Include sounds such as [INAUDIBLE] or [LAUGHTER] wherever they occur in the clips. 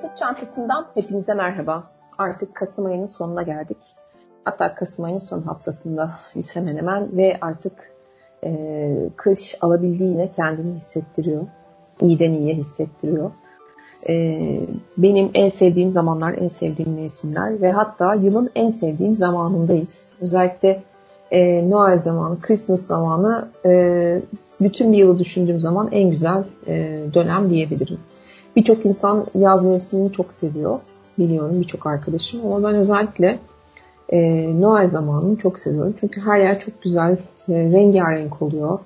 Sırt Çantası'ndan hepinize merhaba. Artık Kasım ayının sonuna geldik. Hatta Kasım ayının son haftasında hemen hemen ve artık e, kış alabildiğine kendini hissettiriyor. İyiden iyiye hissettiriyor. E, benim en sevdiğim zamanlar, en sevdiğim mevsimler ve hatta yılın en sevdiğim zamanındayız. Özellikle e, Noel zamanı, Christmas zamanı e, bütün bir yılı düşündüğüm zaman en güzel e, dönem diyebilirim. Birçok insan yaz mevsimini çok seviyor. Biliyorum birçok arkadaşım ama ben özellikle e, Noel zamanını çok seviyorum. Çünkü her yer çok güzel, e, rengarenk oluyor.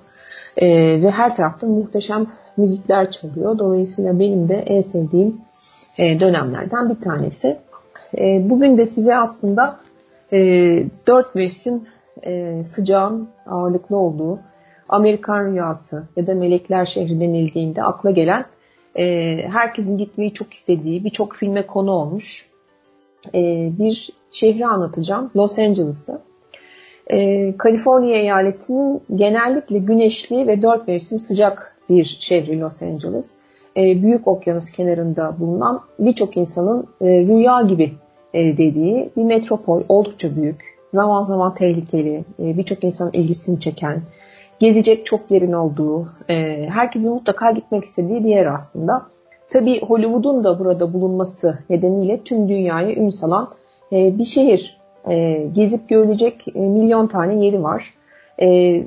E, ve her tarafta muhteşem müzikler çalıyor. Dolayısıyla benim de en sevdiğim e, dönemlerden bir tanesi. E, bugün de size aslında e, dört mevsim e, sıcağın ağırlıklı olduğu Amerikan Rüyası ya da Melekler Şehri denildiğinde akla gelen e, herkesin gitmeyi çok istediği birçok filme konu olmuş e, bir şehri anlatacağım. Los Angeles'ı. E, Kaliforniya eyaletinin genellikle güneşli ve dört mevsim sıcak bir şehri Los Angeles. E, büyük okyanus kenarında bulunan birçok insanın e, rüya gibi e, dediği bir metropol. Oldukça büyük, zaman zaman tehlikeli, e, birçok insanın ilgisini çeken, gezecek çok yerin olduğu, e, herkesin mutlaka gitmek istediği bir yer aslında. Tabii Hollywood'un da burada bulunması nedeniyle tüm dünyayı ün salan e, bir şehir. E, gezip görülecek e, milyon tane yeri var. E,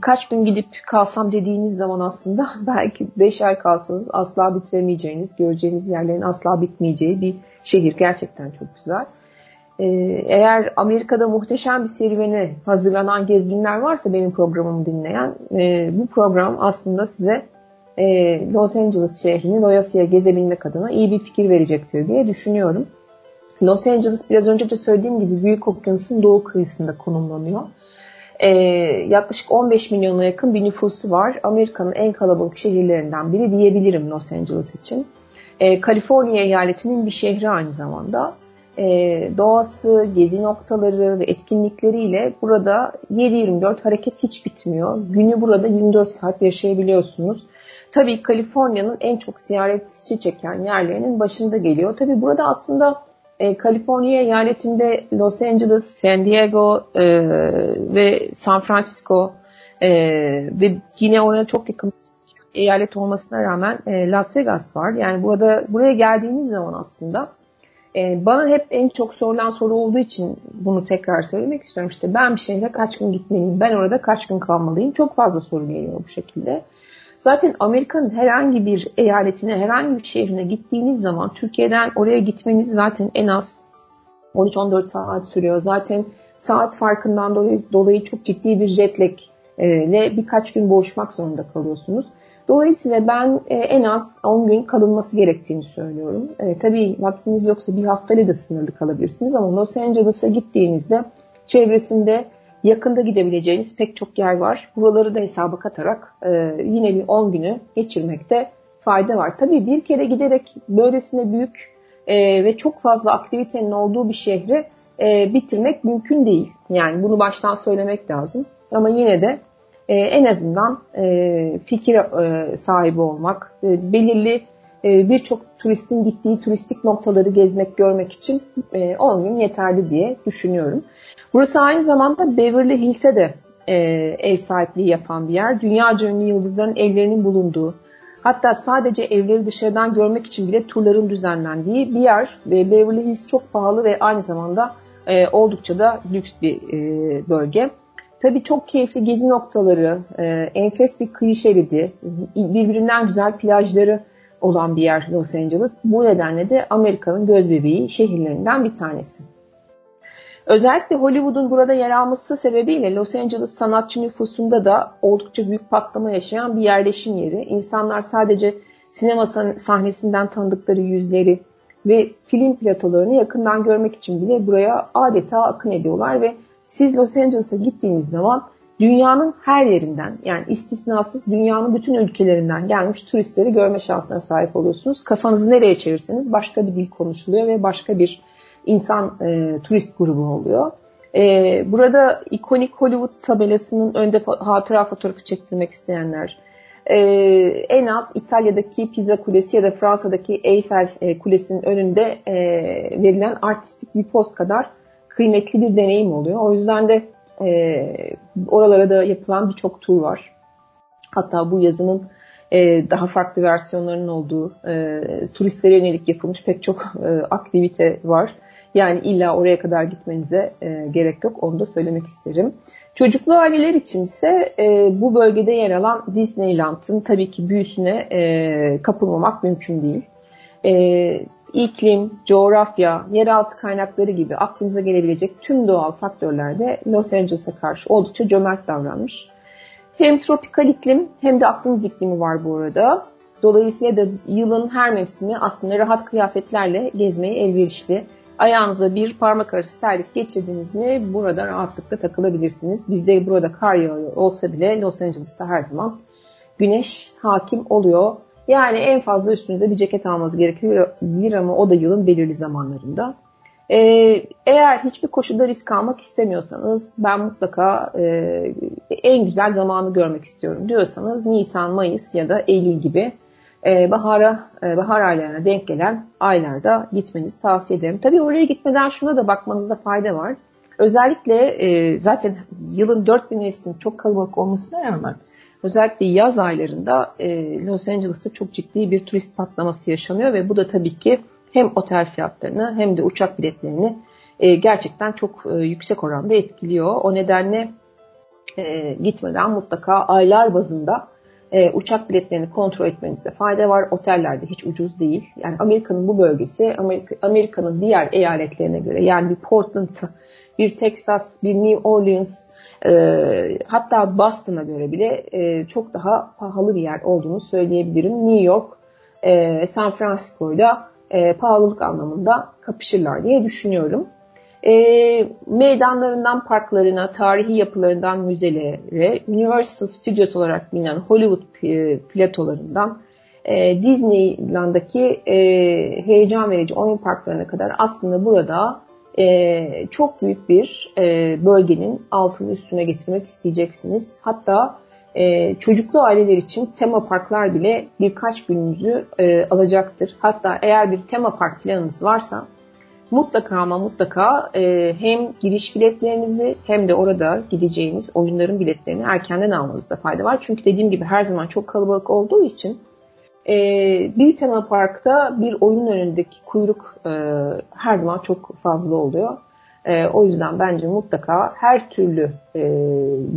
kaç gün gidip kalsam dediğiniz zaman aslında [LAUGHS] belki 5 ay kalsanız asla bitiremeyeceğiniz, göreceğiniz yerlerin asla bitmeyeceği bir şehir. Gerçekten çok güzel. Ee, eğer Amerika'da muhteşem bir serüvene hazırlanan gezginler varsa benim programımı dinleyen e, bu program aslında size e, Los Angeles şehrini doyasıya gezebilmek adına iyi bir fikir verecektir diye düşünüyorum. Los Angeles biraz önce de söylediğim gibi Büyük Okyanus'un doğu kıyısında konumlanıyor. Ee, yaklaşık 15 milyona yakın bir nüfusu var. Amerika'nın en kalabalık şehirlerinden biri diyebilirim Los Angeles için. Ee, Kaliforniya eyaletinin bir şehri aynı zamanda e, doğası, gezi noktaları ve etkinlikleriyle burada 7-24 hareket hiç bitmiyor. Günü burada 24 saat yaşayabiliyorsunuz. Tabii Kaliforniya'nın en çok ziyaretçi çeken yerlerinin başında geliyor. Tabii burada aslında e, Kaliforniya eyaletinde Los Angeles, San Diego e, ve San Francisco e, ve yine oraya çok yakın eyalet olmasına rağmen e, Las Vegas var. Yani burada buraya geldiğiniz zaman aslında e, bana hep en çok sorulan soru olduğu için bunu tekrar söylemek istiyorum. İşte ben bir şehre kaç gün gitmeliyim, ben orada kaç gün kalmalıyım. Çok fazla soru geliyor bu şekilde. Zaten Amerika'nın herhangi bir eyaletine, herhangi bir şehrine gittiğiniz zaman Türkiye'den oraya gitmeniz zaten en az 13-14 saat sürüyor. Zaten saat farkından dolayı, dolayı çok ciddi bir jet lag ile birkaç gün boğuşmak zorunda kalıyorsunuz. Dolayısıyla ben e, en az 10 gün kalınması gerektiğini söylüyorum. E, tabii vaktiniz yoksa bir haftayla da sınırlı kalabilirsiniz ama Los Angeles'a gittiğinizde çevresinde yakında gidebileceğiniz pek çok yer var. Buraları da hesaba katarak e, yine bir 10 günü geçirmekte fayda var. Tabii bir kere giderek böylesine büyük e, ve çok fazla aktivitenin olduğu bir şehri e, bitirmek mümkün değil. Yani bunu baştan söylemek lazım. Ama yine de e, en azından e, fikir e, sahibi olmak, e, belirli e, birçok turistin gittiği turistik noktaları gezmek, görmek için e, 10 gün yeterli diye düşünüyorum. Burası aynı zamanda Beverly Hills'e de e, ev sahipliği yapan bir yer. Dünyaca ünlü yıldızların evlerinin bulunduğu, hatta sadece evleri dışarıdan görmek için bile turların düzenlendiği bir yer. Ve Beverly Hills çok pahalı ve aynı zamanda e, oldukça da lüks bir e, bölge. Tabii çok keyifli gezi noktaları, e, enfes bir kıyı şeridi, birbirinden güzel plajları olan bir yer Los Angeles. Bu nedenle de Amerika'nın göz bebeği şehirlerinden bir tanesi. Özellikle Hollywood'un burada yer alması sebebiyle Los Angeles sanatçı nüfusunda da oldukça büyük patlama yaşayan bir yerleşim yeri. İnsanlar sadece sinema sahnesinden tanıdıkları yüzleri ve film platolarını yakından görmek için bile buraya adeta akın ediyorlar ve siz Los Angeles'a gittiğiniz zaman dünyanın her yerinden yani istisnasız dünyanın bütün ülkelerinden gelmiş turistleri görme şansına sahip oluyorsunuz. Kafanızı nereye çevirseniz başka bir dil konuşuluyor ve başka bir insan e, turist grubu oluyor. E, burada ikonik Hollywood tabelasının önde hatıra fotoğrafı çektirmek isteyenler, e, en az İtalya'daki Pisa Kulesi ya da Fransa'daki Eiffel e, Kulesi'nin önünde e, verilen artistik bir poz kadar kıymetli bir deneyim oluyor. O yüzden de e, oralara da yapılan birçok tur var. Hatta bu yazının e, daha farklı versiyonlarının olduğu e, turistlere yönelik yapılmış pek çok e, aktivite var. Yani illa oraya kadar gitmenize e, gerek yok. Onu da söylemek isterim. Çocuklu aileler için ise e, bu bölgede yer alan Disneyland'ın tabii ki büyüsüne e, kapılmamak mümkün değil. E, iklim, coğrafya, yeraltı kaynakları gibi aklınıza gelebilecek tüm doğal faktörler de Los Angeles'a karşı oldukça cömert davranmış. Hem tropikal iklim hem de aklınız iklimi var bu arada. Dolayısıyla da yılın her mevsimi aslında rahat kıyafetlerle gezmeyi elverişli. Ayağınıza bir parmak arası terlik geçirdiniz mi burada rahatlıkla takılabilirsiniz. Bizde burada kar yağıyor olsa bile Los Angeles'ta her zaman güneş hakim oluyor. Yani en fazla üstünüze bir ceket almanız gerekiyor ama o da yılın belirli zamanlarında. Ee, eğer hiçbir koşulda risk almak istemiyorsanız ben mutlaka e, en güzel zamanı görmek istiyorum diyorsanız Nisan, Mayıs ya da Eylül gibi e, bahara, e, bahar aylarına denk gelen aylarda gitmenizi tavsiye ederim. Tabii oraya gitmeden şuna da bakmanızda fayda var. Özellikle e, zaten yılın dört bin mevsim çok kalabalık olmasına rağmen özellikle yaz aylarında e, Los Angeles'ta çok ciddi bir turist patlaması yaşanıyor ve bu da tabii ki hem otel fiyatlarını hem de uçak biletlerini e, gerçekten çok e, yüksek oranda etkiliyor. O nedenle e, gitmeden mutlaka aylar bazında e, uçak biletlerini kontrol etmenizde fayda var. Otellerde hiç ucuz değil. Yani Amerika'nın bu bölgesi Amerika, Amerika'nın diğer eyaletlerine göre yani bir Portland, bir Texas, bir New Orleans e, hatta Boston'a göre bile e, çok daha pahalı bir yer olduğunu söyleyebilirim. New York, e, San Francisco'yla e, pahalılık anlamında kapışırlar diye düşünüyorum. E, meydanlarından parklarına, tarihi yapılarından müzelere, Universal Studios olarak bilinen Hollywood platolarından e, Disneyland'daki e, heyecan verici oyun parklarına kadar aslında burada e, çok büyük bir e, bölgenin altını üstüne getirmek isteyeceksiniz. Hatta e, çocuklu aileler için tema parklar bile birkaç gününüzü e, alacaktır. Hatta eğer bir tema park planınız varsa mutlaka ama mutlaka e, hem giriş biletlerinizi hem de orada gideceğiniz oyunların biletlerini erkenden almanızda fayda var. Çünkü dediğim gibi her zaman çok kalabalık olduğu için e, bir tema parkta bir oyunun önündeki kuyruk e, her zaman çok fazla oluyor. E, o yüzden bence mutlaka her türlü e,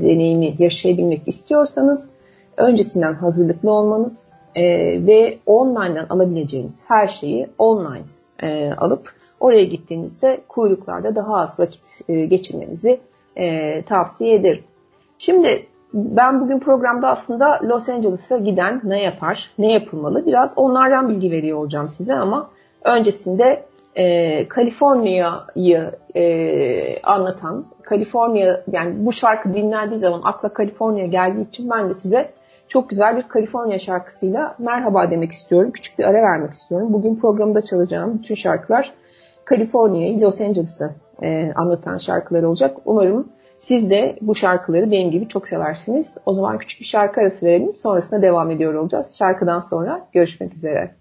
deneyimi yaşayabilmek istiyorsanız öncesinden hazırlıklı olmanız e, ve online'dan alabileceğiniz her şeyi online e, alıp oraya gittiğinizde kuyruklarda daha az vakit e, geçirmenizi e, tavsiye ederim. Şimdi ben bugün programda aslında Los Angeles'a giden ne yapar, ne yapılmalı biraz onlardan bilgi veriyor olacağım size ama öncesinde e, Kaliforniya'yı e, anlatan, Kaliforniya yani bu şarkı dinlendiği zaman akla Kaliforniya geldiği için ben de size çok güzel bir Kaliforniya şarkısıyla merhaba demek istiyorum. Küçük bir ara vermek istiyorum. Bugün programda çalacağım bütün şarkılar Kaliforniya'yı, Los Angeles'ı e, anlatan şarkılar olacak. Umarım siz de bu şarkıları benim gibi çok seversiniz. O zaman küçük bir şarkı arası verelim. Sonrasında devam ediyor olacağız. Şarkıdan sonra görüşmek üzere.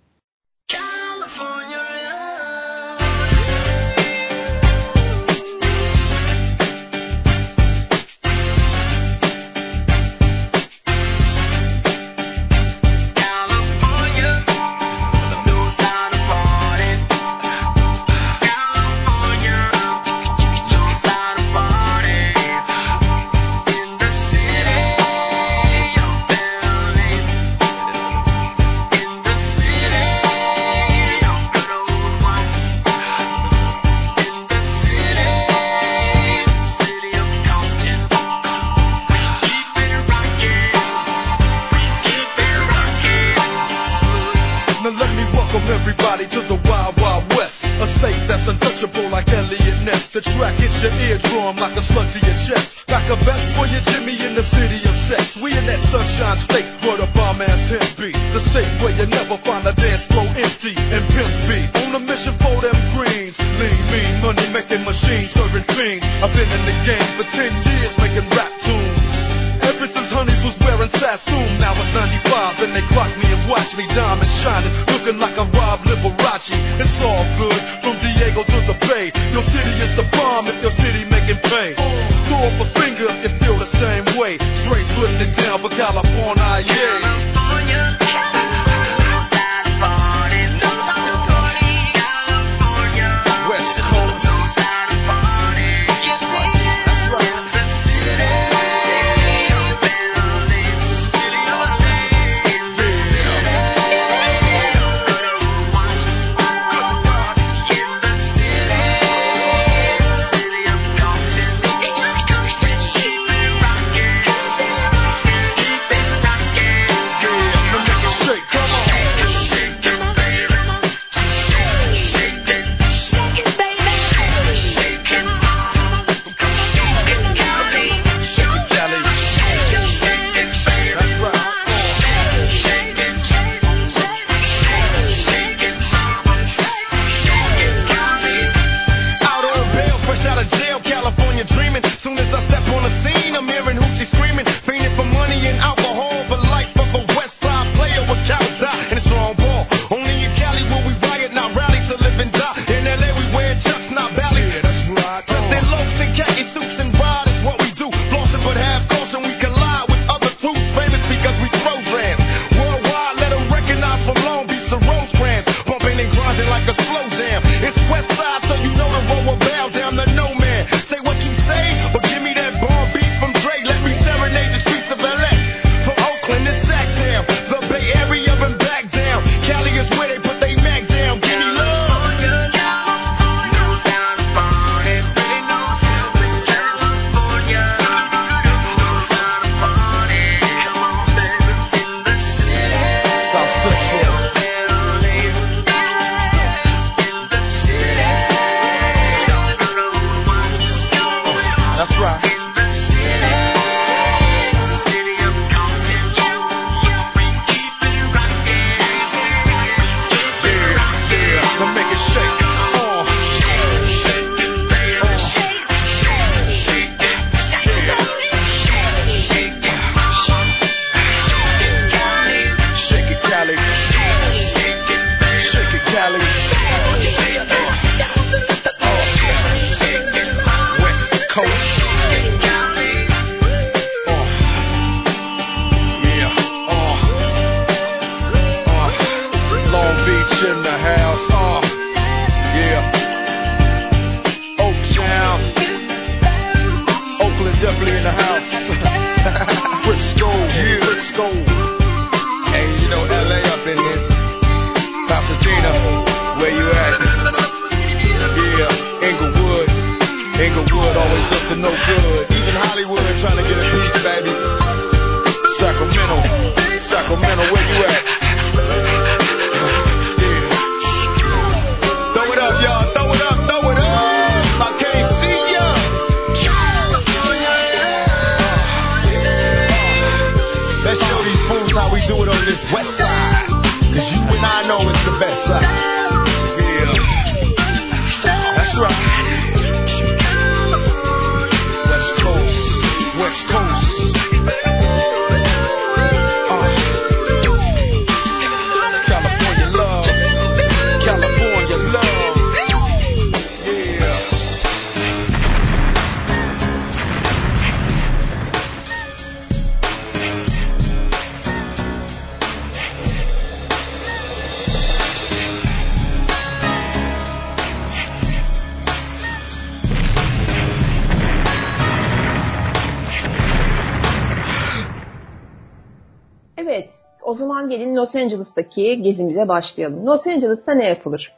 Los Angeles'taki gezimize başlayalım. Los Angeles'ta ne yapılır?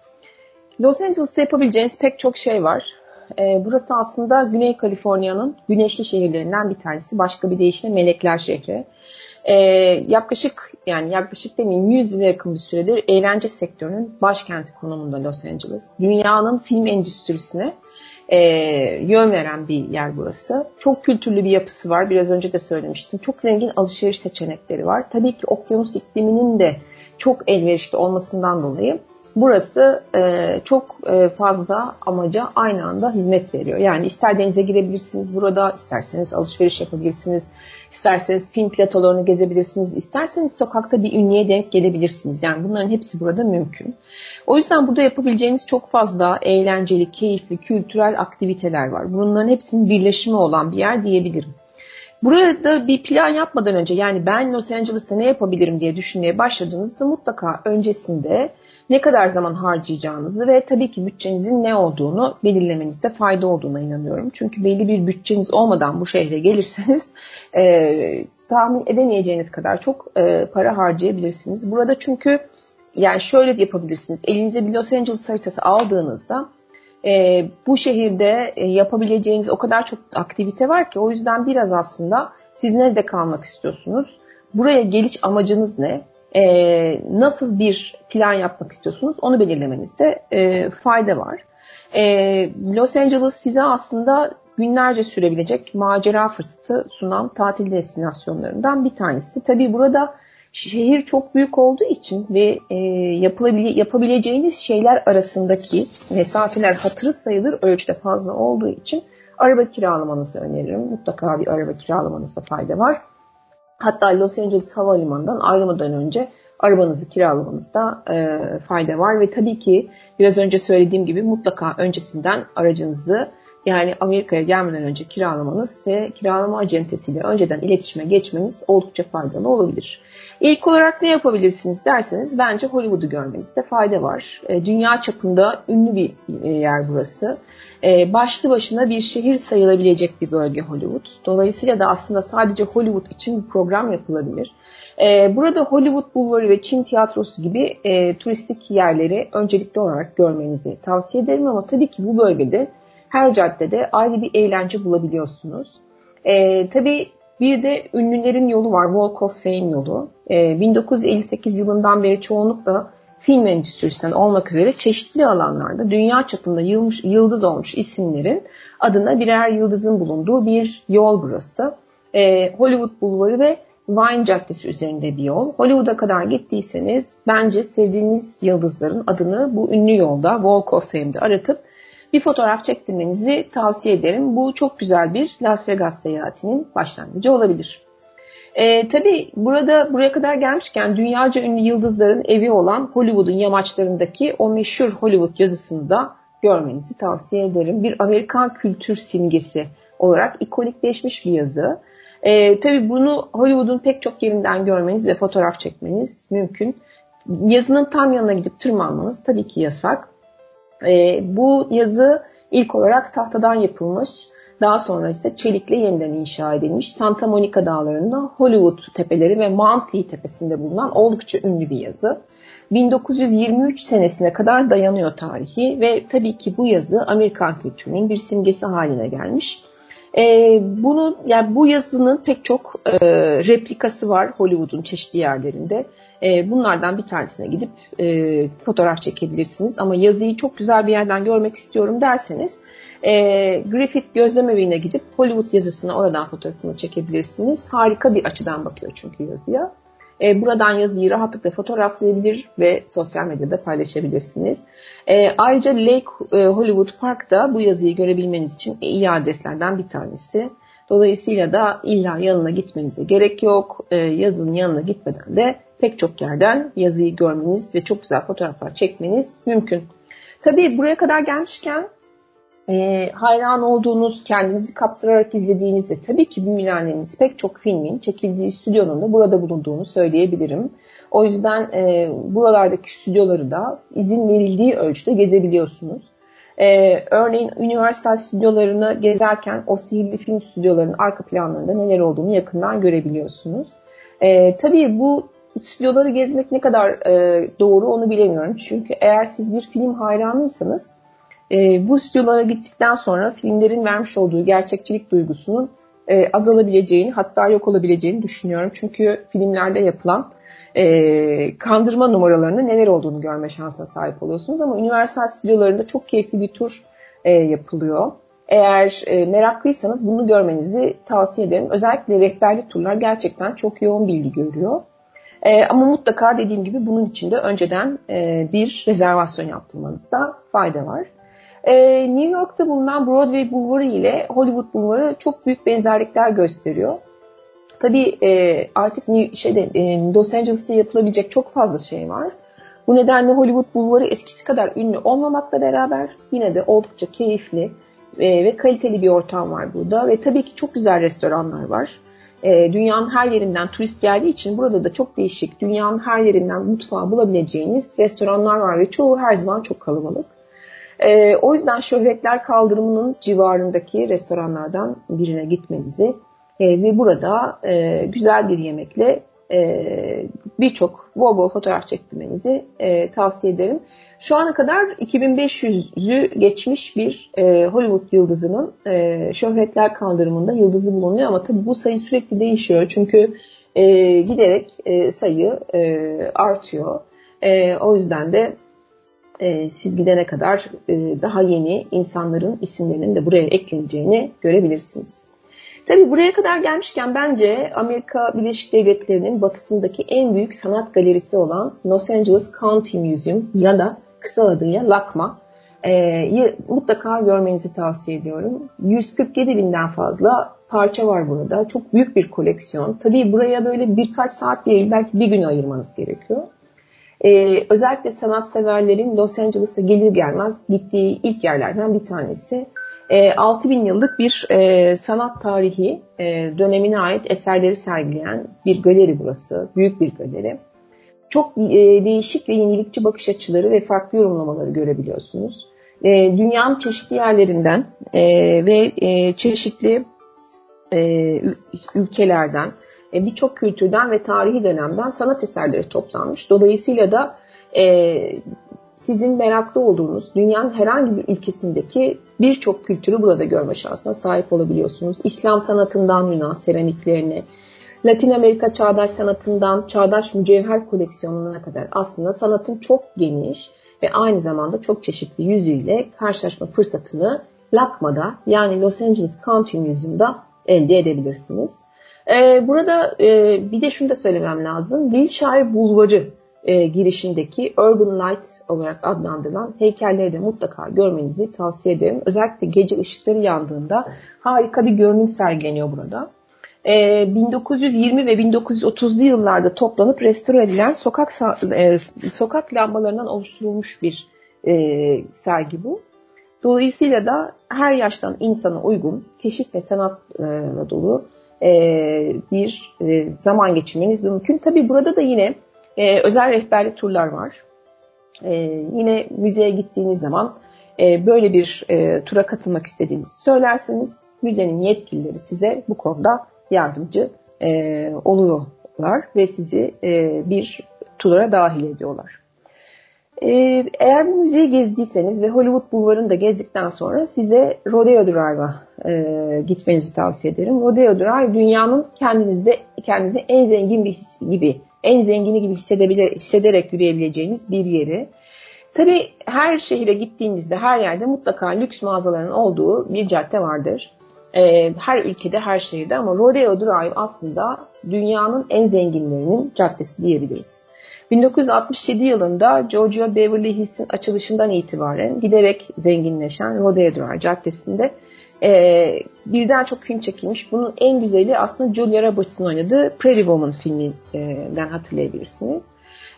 Los Angeles'ta yapabileceğiniz pek çok şey var. Ee, burası aslında Güney Kaliforniya'nın güneşli şehirlerinden bir tanesi. Başka bir deyişle Melekler şehri. Ee, yaklaşık yani yaklaşık demin 100 yıla yakın bir süredir eğlence sektörünün başkenti konumunda Los Angeles. Dünyanın film endüstrisine e, yön veren bir yer burası. Çok kültürlü bir yapısı var. Biraz önce de söylemiştim. Çok zengin alışveriş seçenekleri var. Tabii ki okyanus ikliminin de çok elverişli olmasından dolayı burası e, çok e, fazla amaca aynı anda hizmet veriyor. Yani ister denize girebilirsiniz burada, isterseniz alışveriş yapabilirsiniz, isterseniz film platolarını gezebilirsiniz, isterseniz sokakta bir ünlüye denk gelebilirsiniz. Yani bunların hepsi burada mümkün. O yüzden burada yapabileceğiniz çok fazla eğlenceli, keyifli, kültürel aktiviteler var. Bunların hepsinin birleşimi olan bir yer diyebilirim. Burada bir plan yapmadan önce yani ben Los Angeles'ta ne yapabilirim diye düşünmeye başladığınızda mutlaka öncesinde ne kadar zaman harcayacağınızı ve tabii ki bütçenizin ne olduğunu belirlemenizde fayda olduğuna inanıyorum. Çünkü belli bir bütçeniz olmadan bu şehre gelirseniz e, tahmin edemeyeceğiniz kadar çok e, para harcayabilirsiniz. Burada çünkü yani şöyle yapabilirsiniz. Elinize bir Los Angeles haritası aldığınızda e, bu şehirde e, yapabileceğiniz o kadar çok aktivite var ki o yüzden biraz aslında siz nerede kalmak istiyorsunuz? Buraya geliş amacınız ne? E, nasıl bir plan yapmak istiyorsunuz? Onu belirlemenizde e, fayda var. E, Los Angeles size aslında günlerce sürebilecek macera fırsatı sunan tatil destinasyonlarından bir tanesi. Tabii burada şehir çok büyük olduğu için ve e, yapılabile, yapabileceğiniz şeyler arasındaki mesafeler hatırı sayılır ölçüde fazla olduğu için araba kiralamanızı öneririm. Mutlaka bir araba kiralamanızda fayda var. Hatta Los Angeles Havalimanı'ndan ayrılmadan önce arabanızı kiralamanızda e, fayda var. Ve tabii ki biraz önce söylediğim gibi mutlaka öncesinden aracınızı yani Amerika'ya gelmeden önce kiralamanız ve kiralama acentesiyle önceden iletişime geçmeniz oldukça faydalı olabilir. İlk olarak ne yapabilirsiniz derseniz bence Hollywood'u görmenizde fayda var. E, dünya çapında ünlü bir e, yer burası. E, başlı başına bir şehir sayılabilecek bir bölge Hollywood. Dolayısıyla da aslında sadece Hollywood için bir program yapılabilir. Burada Hollywood Bulvarı ve Çin Tiyatrosu gibi turistik yerleri öncelikli olarak görmenizi tavsiye ederim ama tabii ki bu bölgede her caddede ayrı bir eğlence bulabiliyorsunuz. E, tabii bir de ünlülerin yolu var, Walk of Fame yolu. E, 1958 yılından beri çoğunlukla film endüstrisinden olmak üzere çeşitli alanlarda dünya çapında yılmış, yıldız olmuş isimlerin adına birer yıldızın bulunduğu bir yol burası. E, Hollywood Bulvarı ve Vine Caddesi üzerinde bir yol. Hollywood'a kadar gittiyseniz bence sevdiğiniz yıldızların adını bu ünlü yolda Walk of Fame'de aratıp bir fotoğraf çektirmenizi tavsiye ederim. Bu çok güzel bir Las Vegas seyahatinin başlangıcı olabilir. Ee, tabii burada buraya kadar gelmişken dünyaca ünlü yıldızların evi olan Hollywood'un yamaçlarındaki o meşhur Hollywood yazısını da görmenizi tavsiye ederim. Bir Amerikan kültür simgesi olarak ikonikleşmiş bir yazı. Ee, tabii bunu Hollywood'un pek çok yerinden görmeniz ve fotoğraf çekmeniz mümkün. Yazının tam yanına gidip tırmanmanız tabii ki yasak. E, bu yazı ilk olarak tahtadan yapılmış. Daha sonra ise çelikle yeniden inşa edilmiş Santa Monica dağlarında Hollywood tepeleri ve Mount Lee tepesinde bulunan oldukça ünlü bir yazı. 1923 senesine kadar dayanıyor tarihi ve tabii ki bu yazı Amerikan kültürünün bir simgesi haline gelmiş. E, bunu yani bu yazının pek çok e, replikası var Hollywood'un çeşitli yerlerinde. E, bunlardan bir tanesine gidip e, fotoğraf çekebilirsiniz. Ama yazıyı çok güzel bir yerden görmek istiyorum derseniz e, Griffith Gözlem Evi'ne gidip Hollywood yazısını oradan fotoğrafını çekebilirsiniz. Harika bir açıdan bakıyor çünkü yazıya. E, buradan yazıyı rahatlıkla fotoğraflayabilir ve sosyal medyada paylaşabilirsiniz. E, ayrıca Lake e, Hollywood Park da bu yazıyı görebilmeniz için iyi adreslerden bir tanesi. Dolayısıyla da illa yanına gitmenize gerek yok. E, yazının yanına gitmeden de pek çok yerden yazıyı görmeniz ve çok güzel fotoğraflar çekmeniz mümkün. Tabii buraya kadar gelmişken e, hayran olduğunuz, kendinizi kaptırarak izlediğiniz ve tabii ki büyülendiğiniz pek çok filmin çekildiği stüdyonun da burada bulunduğunu söyleyebilirim. O yüzden e, buralardaki stüdyoları da izin verildiği ölçüde gezebiliyorsunuz. Ee, örneğin üniversite stüdyolarını gezerken o sihirli film stüdyolarının arka planlarında neler olduğunu yakından görebiliyorsunuz. Ee, tabii bu stüdyoları gezmek ne kadar e, doğru onu bilemiyorum. Çünkü eğer siz bir film hayranıysanız e, bu stüdyolara gittikten sonra filmlerin vermiş olduğu gerçekçilik duygusunun e, azalabileceğini hatta yok olabileceğini düşünüyorum. Çünkü filmlerde yapılan e, kandırma numaralarının neler olduğunu görme şansına sahip oluyorsunuz. Ama üniversite stüdyolarında çok keyifli bir tur e, yapılıyor. Eğer e, meraklıysanız bunu görmenizi tavsiye ederim. Özellikle rehberli turlar gerçekten çok yoğun bilgi görüyor. E, ama mutlaka dediğim gibi bunun için de önceden e, bir rezervasyon yaptırmanızda fayda var. E, New York'ta bulunan Broadway Bulvarı ile Hollywood Bulvarı çok büyük benzerlikler gösteriyor. Tabii e, artık şeyde, e, Los Angeles'ta yapılabilecek çok fazla şey var. Bu nedenle Hollywood Bulvarı eskisi kadar ünlü olmamakla beraber yine de oldukça keyifli e, ve kaliteli bir ortam var burada. Ve tabii ki çok güzel restoranlar var. E, dünyanın her yerinden turist geldiği için burada da çok değişik, dünyanın her yerinden mutfağı bulabileceğiniz restoranlar var ve çoğu her zaman çok kalabalık. E, o yüzden şöhretler kaldırımının civarındaki restoranlardan birine gitmenizi e, ve burada e, güzel bir yemekle e, birçok bol bol fotoğraf çektirmenizi e, tavsiye ederim. Şu ana kadar 2500'ü geçmiş bir e, Hollywood yıldızının e, şöhretler kaldırımında yıldızı bulunuyor ama tabii bu sayı sürekli değişiyor çünkü e, giderek e, sayı e, artıyor. E, o yüzden de e, siz gidene kadar e, daha yeni insanların isimlerinin de buraya ekleneceğini görebilirsiniz. Tabi buraya kadar gelmişken bence Amerika Birleşik Devletleri'nin batısındaki en büyük sanat galerisi olan Los Angeles County Museum ya da kısa adıyla LACMA e, mutlaka görmenizi tavsiye ediyorum. 147 binden fazla parça var burada. Çok büyük bir koleksiyon. Tabii buraya böyle birkaç saat değil belki bir gün ayırmanız gerekiyor. Ee, özellikle sanatseverlerin Los Angeles'a gelir gelmez gittiği ilk yerlerden bir tanesi. E, ee, 6000 yıllık bir e, sanat tarihi e, dönemine ait eserleri sergileyen bir galeri burası. Büyük bir galeri. Çok e, değişik ve yenilikçi bakış açıları ve farklı yorumlamaları görebiliyorsunuz. E, dünyanın çeşitli yerlerinden e, ve e, çeşitli e, ülkelerden, e, birçok kültürden ve tarihi dönemden sanat eserleri toplanmış. Dolayısıyla da e, sizin meraklı olduğunuz dünyanın herhangi bir ülkesindeki birçok kültürü burada görme şansına sahip olabiliyorsunuz. İslam sanatından Yunan seramiklerine, Latin Amerika çağdaş sanatından çağdaş mücevher koleksiyonuna kadar aslında sanatın çok geniş ve aynı zamanda çok çeşitli yüzüyle karşılaşma fırsatını LACMA'da yani Los Angeles County Museum'da elde edebilirsiniz. Ee, burada e, bir de şunu da söylemem lazım. Wilshire Bulvarı e, girişindeki Urban Light olarak adlandırılan heykelleri de mutlaka görmenizi tavsiye ederim. Özellikle gece ışıkları yandığında harika bir görünüm sergileniyor burada. E, 1920 ve 1930'lu yıllarda toplanıp restore edilen sokak e, sokak lambalarından oluşturulmuş bir e, sergi bu. Dolayısıyla da her yaştan insana uygun, keşif ve sanatla dolu e, bir e, zaman geçirmeniz mümkün. Tabi burada da yine e, özel rehberli turlar var. E, yine müzeye gittiğiniz zaman e, böyle bir e, tura katılmak istediğinizi söylerseniz müzenin yetkilileri size bu konuda yardımcı e, oluyorlar ve sizi e, bir tura dahil ediyorlar. E, eğer bu müzeyi gezdiyseniz ve Hollywood Bulvarı'nı da gezdikten sonra size Rodeo Drive'a e, gitmenizi tavsiye ederim. Rodeo Drive dünyanın kendinizde kendinizi en zengin bir his gibi en zengini gibi hissederek yürüyebileceğiniz bir yeri. Tabii her şehire gittiğinizde her yerde mutlaka lüks mağazaların olduğu bir cadde vardır. Ee, her ülkede, her şehirde ama Rodeo Drive aslında dünyanın en zenginlerinin caddesi diyebiliriz. 1967 yılında Georgia Beverly Hills'in açılışından itibaren giderek zenginleşen Rodeo Drive caddesinde e, birden çok film çekilmiş. Bunun en güzeli aslında Julia Roberts'ın oynadığı Pretty Woman filminden hatırlayabilirsiniz.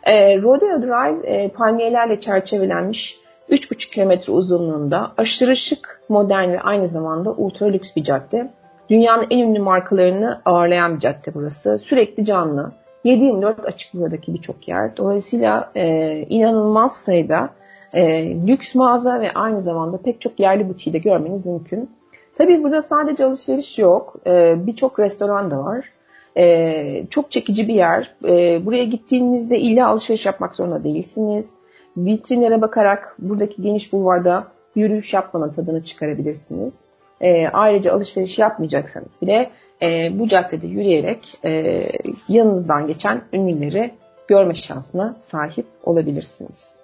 E, Rodeo Drive e, palmiyelerle çerçevelenmiş 3,5 kilometre uzunluğunda aşırı şık, modern ve aynı zamanda ultra lüks bir cadde. Dünyanın en ünlü markalarını ağırlayan bir cadde burası. Sürekli canlı. 7-24 açık buradaki birçok yer. Dolayısıyla e, inanılmaz sayıda e, lüks mağaza ve aynı zamanda pek çok yerli butiği de görmeniz mümkün. Tabii burada sadece alışveriş yok. E, Birçok restoran da var. E, çok çekici bir yer. E, buraya gittiğinizde illa alışveriş yapmak zorunda değilsiniz. Vitrinlere bakarak buradaki geniş bulvarda yürüyüş yapmanın tadını çıkarabilirsiniz. Ayrıca alışveriş yapmayacaksanız bile e, bu caddede yürüyerek e, yanınızdan geçen ünlüleri görme şansına sahip olabilirsiniz.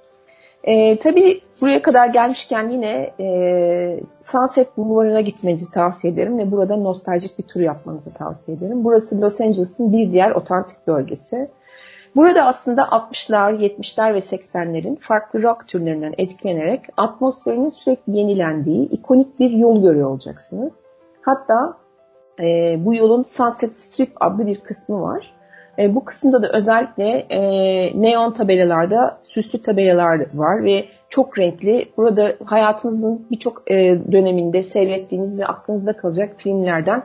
E, tabii buraya kadar gelmişken yine e, Sunset Bulvarı'na gitmenizi tavsiye ederim ve burada nostaljik bir tur yapmanızı tavsiye ederim. Burası Los Angeles'ın bir diğer otantik bölgesi. Burada aslında 60'lar, 70'ler ve 80'lerin farklı rock türlerinden etkilenerek atmosferinin sürekli yenilendiği ikonik bir yol görüyor olacaksınız. Hatta e, bu yolun Sunset Strip adlı bir kısmı var. E, bu kısımda da özellikle e, neon tabelalarda süslü tabelalar var ve çok renkli. Burada hayatınızın birçok e, döneminde seyrettiğiniz ve aklınızda kalacak filmlerden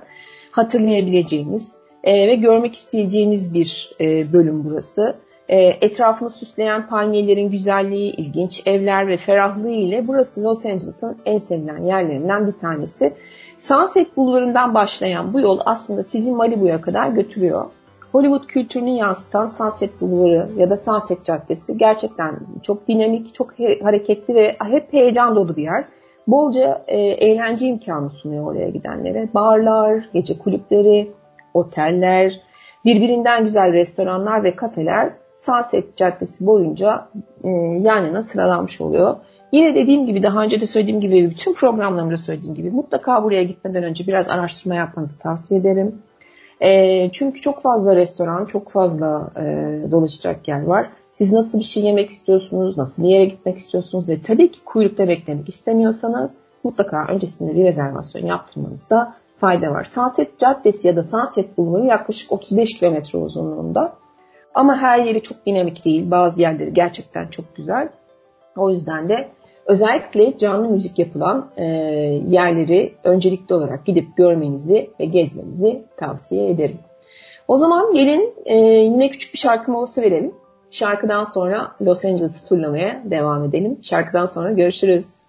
hatırlayabileceğiniz e, ve görmek isteyeceğiniz bir e, bölüm burası. E, etrafını süsleyen palmiyelerin güzelliği, ilginç evler ve ferahlığı ile burası Los Angeles'ın en sevilen yerlerinden bir tanesi. Sunset Bulvarı'ndan başlayan bu yol aslında sizi Malibu'ya kadar götürüyor. Hollywood kültürünü yansıtan Sunset Bulvarı ya da Sunset Caddesi gerçekten çok dinamik, çok hareketli ve hep heyecan dolu bir yer. Bolca e, eğlence imkanı sunuyor oraya gidenlere. Barlar, gece kulüpleri, oteller, birbirinden güzel restoranlar ve kafeler Sunset Caddesi boyunca e, yan yana sıralanmış oluyor. Yine dediğim gibi daha önce de söylediğim gibi bütün programlarımda söylediğim gibi mutlaka buraya gitmeden önce biraz araştırma yapmanızı tavsiye ederim. E, çünkü çok fazla restoran, çok fazla e, dolaşacak yer var. Siz nasıl bir şey yemek istiyorsunuz, nasıl bir yere gitmek istiyorsunuz ve tabii ki kuyrukta beklemek istemiyorsanız mutlaka öncesinde bir rezervasyon yaptırmanızda fayda var. Sunset Caddesi ya da Sunset Bulvarı yaklaşık 35 kilometre uzunluğunda. Ama her yeri çok dinamik değil. Bazı yerleri gerçekten çok güzel. O yüzden de özellikle canlı müzik yapılan e, yerleri öncelikli olarak gidip görmenizi ve gezmenizi tavsiye ederim. O zaman gelin e, yine küçük bir şarkı molası verelim. Şarkıdan sonra Los Angeles'ı turlamaya devam edelim. Şarkıdan sonra görüşürüz.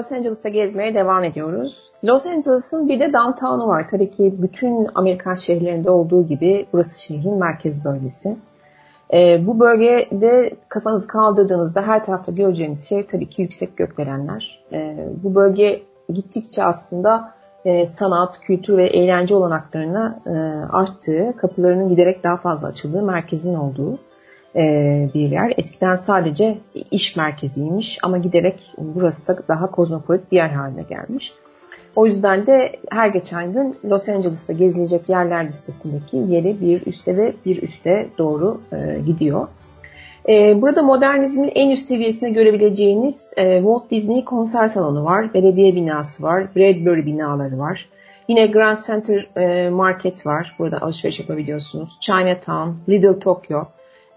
Los Angeles'a gezmeye devam ediyoruz. Los Angeles'ın bir de downtown'u var. Tabii ki bütün Amerikan şehirlerinde olduğu gibi burası şehrin merkez bölgesi. Ee, bu bölgede kafanızı kaldırdığınızda her tarafta göreceğiniz şey tabii ki yüksek gökdelenler. Ee, bu bölge gittikçe aslında e, sanat, kültür ve eğlence olanaklarına e, arttığı, kapılarının giderek daha fazla açıldığı, merkezin olduğu e, bir yer. Eskiden sadece iş merkeziymiş ama giderek burası da daha kozmopolit bir yer haline gelmiş. O yüzden de her geçen gün Los Angeles'ta gezilecek yerler listesindeki yeri bir üste ve bir üste doğru e, gidiyor. E, burada modernizmin en üst seviyesinde görebileceğiniz e, Walt Disney konser salonu var, belediye binası var, Bradbury binaları var. Yine Grand Center e, Market var, burada alışveriş yapabiliyorsunuz. Chinatown, Little Tokyo,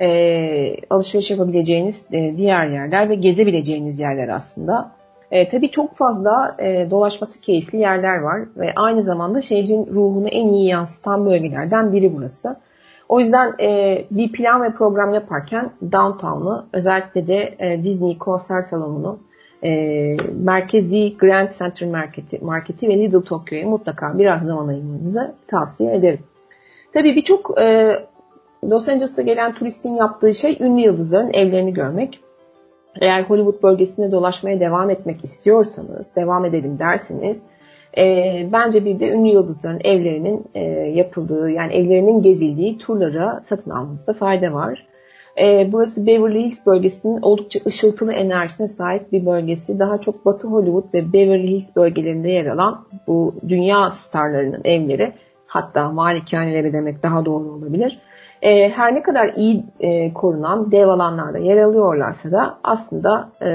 e, alışveriş yapabileceğiniz e, diğer yerler ve gezebileceğiniz yerler aslında. E, tabii çok fazla e, dolaşması keyifli yerler var ve aynı zamanda şehrin ruhunu en iyi yansıtan bölgelerden biri burası. O yüzden e, bir plan ve program yaparken Downtown'u özellikle de e, Disney konser salonunu, e, merkezi Grand Center Market'i, marketi ve Little Tokyo'ya mutlaka biraz zaman ayırmanızı tavsiye ederim. Tabii birçok e, Los Angeles'a gelen turistin yaptığı şey ünlü yıldızların evlerini görmek. Eğer Hollywood bölgesinde dolaşmaya devam etmek istiyorsanız, devam edelim derseniz e, bence bir de ünlü yıldızların evlerinin e, yapıldığı yani evlerinin gezildiği turlara satın almanızda fayda var. E, burası Beverly Hills bölgesinin oldukça ışıltılı enerjisine sahip bir bölgesi. Daha çok Batı Hollywood ve Beverly Hills bölgelerinde yer alan bu dünya starlarının evleri hatta malikaneleri demek daha doğru olabilir e, her ne kadar iyi e, korunan dev alanlarda yer alıyorlarsa da aslında e,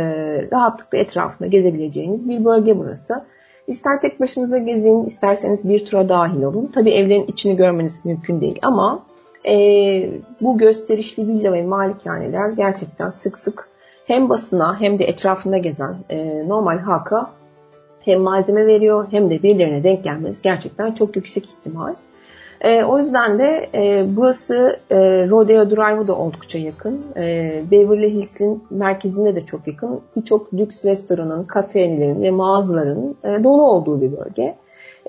rahatlıkla etrafında gezebileceğiniz bir bölge burası. İster tek başınıza gezin, isterseniz bir tura dahil olun. Tabii evlerin içini görmeniz mümkün değil ama e, bu gösterişli villa ve malikaneler gerçekten sık sık hem basına hem de etrafında gezen e, normal halka hem malzeme veriyor hem de birilerine denk gelmesi gerçekten çok yüksek ihtimal. E, o yüzden de e, burası e, Rodeo Drive'a da oldukça yakın. E, Beverly Hills'in merkezine de çok yakın. Birçok lüks restoranın, kafelerin ve mağazaların e, dolu olduğu bir bölge.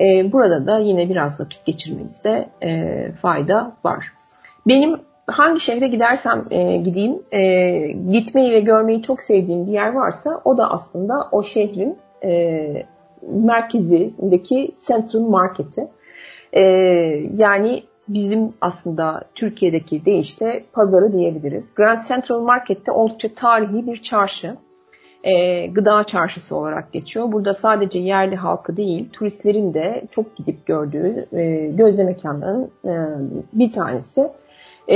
E, burada da yine biraz vakit geçirmenizde e, fayda var. Benim hangi şehre gidersem e, gideyim, e, gitmeyi ve görmeyi çok sevdiğim bir yer varsa o da aslında o şehrin e, merkezindeki Central Market'i. E, yani bizim aslında Türkiye'deki deyişle pazarı diyebiliriz. Grand Central Market'te oldukça tarihi bir çarşı. E, gıda çarşısı olarak geçiyor. Burada sadece yerli halkı değil, turistlerin de çok gidip gördüğü e, gözle mekanların e, bir tanesi. E,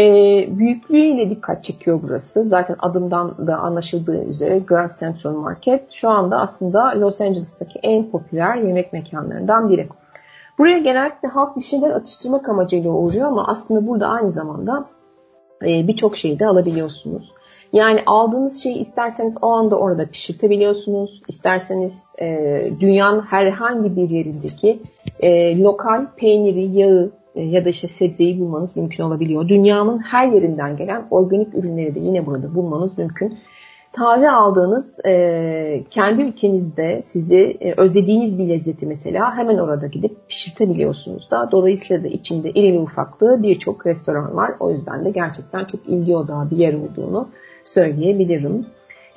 büyüklüğüyle dikkat çekiyor burası. Zaten adımdan da anlaşıldığı üzere Grand Central Market şu anda aslında Los Angeles'taki en popüler yemek mekanlarından biri. Buraya genellikle halk bir şeyler atıştırmak amacıyla uğruyor ama aslında burada aynı zamanda e, birçok şeyi de alabiliyorsunuz. Yani aldığınız şeyi isterseniz o anda orada pişirtebiliyorsunuz. İsterseniz e, dünyanın herhangi bir yerindeki e, lokal peyniri, yağı e, ya da işte sebzeyi bulmanız mümkün olabiliyor. Dünyanın her yerinden gelen organik ürünleri de yine burada bulmanız mümkün taze aldığınız e, kendi ülkenizde sizi e, özlediğiniz bir lezzeti mesela hemen orada gidip pişirtebiliyorsunuz da. Dolayısıyla da içinde irili ufaklı birçok restoran var. O yüzden de gerçekten çok ilgi odağı bir yer olduğunu söyleyebilirim.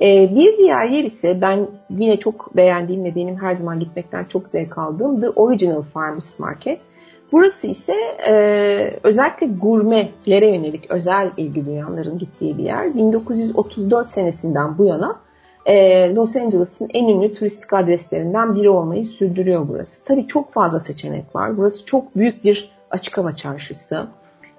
E, bir diğer yer ise ben yine çok beğendiğim ve benim her zaman gitmekten çok zevk aldığım The Original Farmers Market. Burası ise e, özellikle gurmelere yönelik özel ilgi duyanların gittiği bir yer. 1934 senesinden bu yana e, Los Angeles'ın en ünlü turistik adreslerinden biri olmayı sürdürüyor burası. Tabii çok fazla seçenek var. Burası çok büyük bir açık hava çarşısı.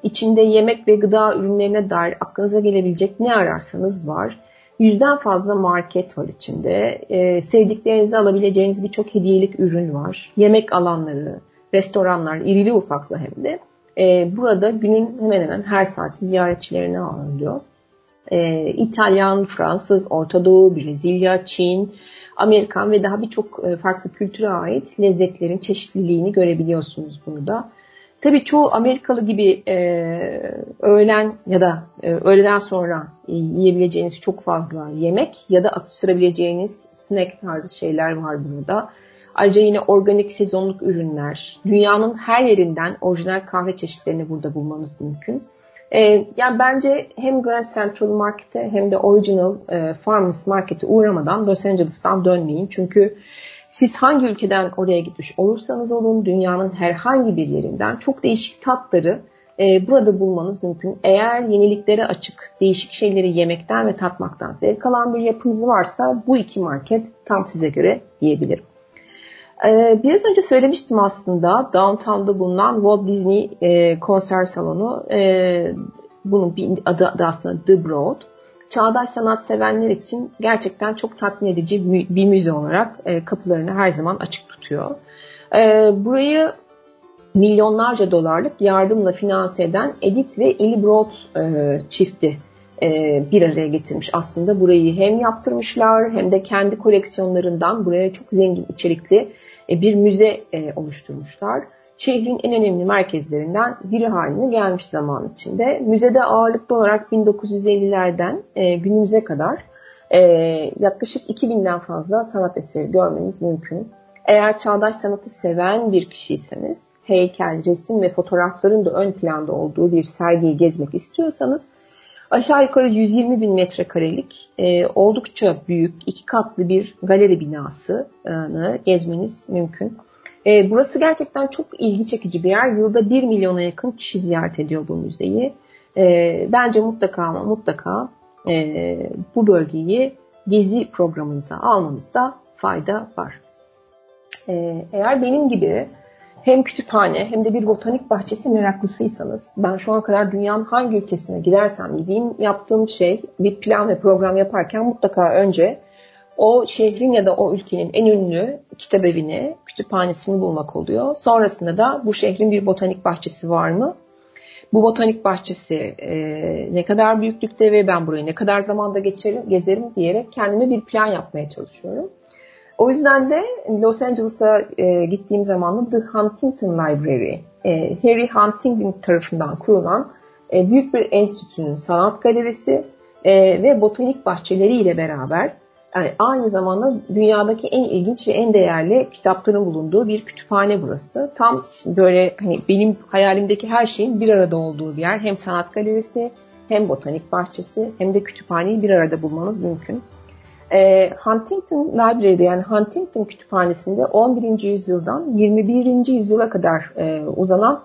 İçinde yemek ve gıda ürünlerine dair aklınıza gelebilecek ne ararsanız var. Yüzden fazla market var içinde. E, sevdiklerinizi alabileceğiniz birçok hediyelik ürün var. Yemek alanları, restoranlar irili ufaklı hem de e, burada günün hemen hemen her saati ziyaretçilerini ağırlıyor. E, İtalyan, Fransız, Orta Doğu, Brezilya, Çin, Amerikan ve daha birçok e, farklı kültüre ait lezzetlerin çeşitliliğini görebiliyorsunuz burada. Tabii çoğu Amerikalı gibi e, öğlen ya da e, öğleden sonra e, yiyebileceğiniz çok fazla yemek ya da atıştırabileceğiniz snack tarzı şeyler var burada. Ayrıca yine organik sezonluk ürünler, dünyanın her yerinden orijinal kahve çeşitlerini burada bulmanız mümkün. E, yani bence hem Grand Central Market'e hem de Original e, Farmers Market'e uğramadan Los Angeles'tan dönmeyin. Çünkü siz hangi ülkeden oraya gitmiş olursanız olun dünyanın herhangi bir yerinden çok değişik tatları e, burada bulmanız mümkün. Eğer yeniliklere açık, değişik şeyleri yemekten ve tatmaktan zevk alan bir yapınız varsa bu iki market tam size göre diyebilirim. Ee, biraz önce söylemiştim aslında Downtown'da bulunan Walt Disney e, konser salonu. E, bunun bir adı, aslında The Broad. Çağdaş sanat sevenler için gerçekten çok tatmin edici bir müze olarak e, kapılarını her zaman açık tutuyor. E, burayı milyonlarca dolarlık yardımla finanse eden Edith ve Eli Broad e, çifti bir araya getirmiş. Aslında burayı hem yaptırmışlar hem de kendi koleksiyonlarından buraya çok zengin içerikli e, bir müze e, oluşturmuşlar. Şehrin en önemli merkezlerinden biri haline gelmiş zaman içinde. Müzede ağırlıklı olarak 1950'lerden günümüze kadar yaklaşık 2000'den fazla sanat eseri görmeniz mümkün. Eğer çağdaş sanatı seven bir kişiyseniz, heykel, resim ve fotoğrafların da ön planda olduğu bir sergiyi gezmek istiyorsanız Aşağı yukarı 120 bin metrekarelik e, oldukça büyük iki katlı bir galeri binasını gezmeniz mümkün. E, burası gerçekten çok ilgi çekici bir yer. Yılda 1 milyona yakın kişi ziyaret ediyor bu müzeyi. E, bence mutlaka ama mutlaka e, bu bölgeyi gezi programınıza almanızda fayda var. E, eğer benim gibi hem kütüphane hem de bir botanik bahçesi meraklısıysanız ben şu ana kadar dünyanın hangi ülkesine gidersem gideyim yaptığım şey bir plan ve program yaparken mutlaka önce o şehrin ya da o ülkenin en ünlü kitap evini, kütüphanesini bulmak oluyor. Sonrasında da bu şehrin bir botanik bahçesi var mı? Bu botanik bahçesi e, ne kadar büyüklükte ve ben burayı ne kadar zamanda geçerim, gezerim diyerek kendime bir plan yapmaya çalışıyorum. O yüzden de Los Angeles'a e, gittiğim zaman da The Huntington Library, e, Harry Huntington tarafından kurulan e, büyük bir enstitünün sanat galerisi e, ve botanik bahçeleri ile beraber yani aynı zamanda dünyadaki en ilginç ve en değerli kitapların bulunduğu bir kütüphane burası. Tam böyle hani benim hayalimdeki her şeyin bir arada olduğu bir yer. Hem sanat galerisi, hem botanik bahçesi, hem de kütüphaneyi bir arada bulmanız mümkün. E, Huntington Library'de yani Huntington Kütüphanesi'nde 11. yüzyıldan 21. yüzyıla kadar e, uzanan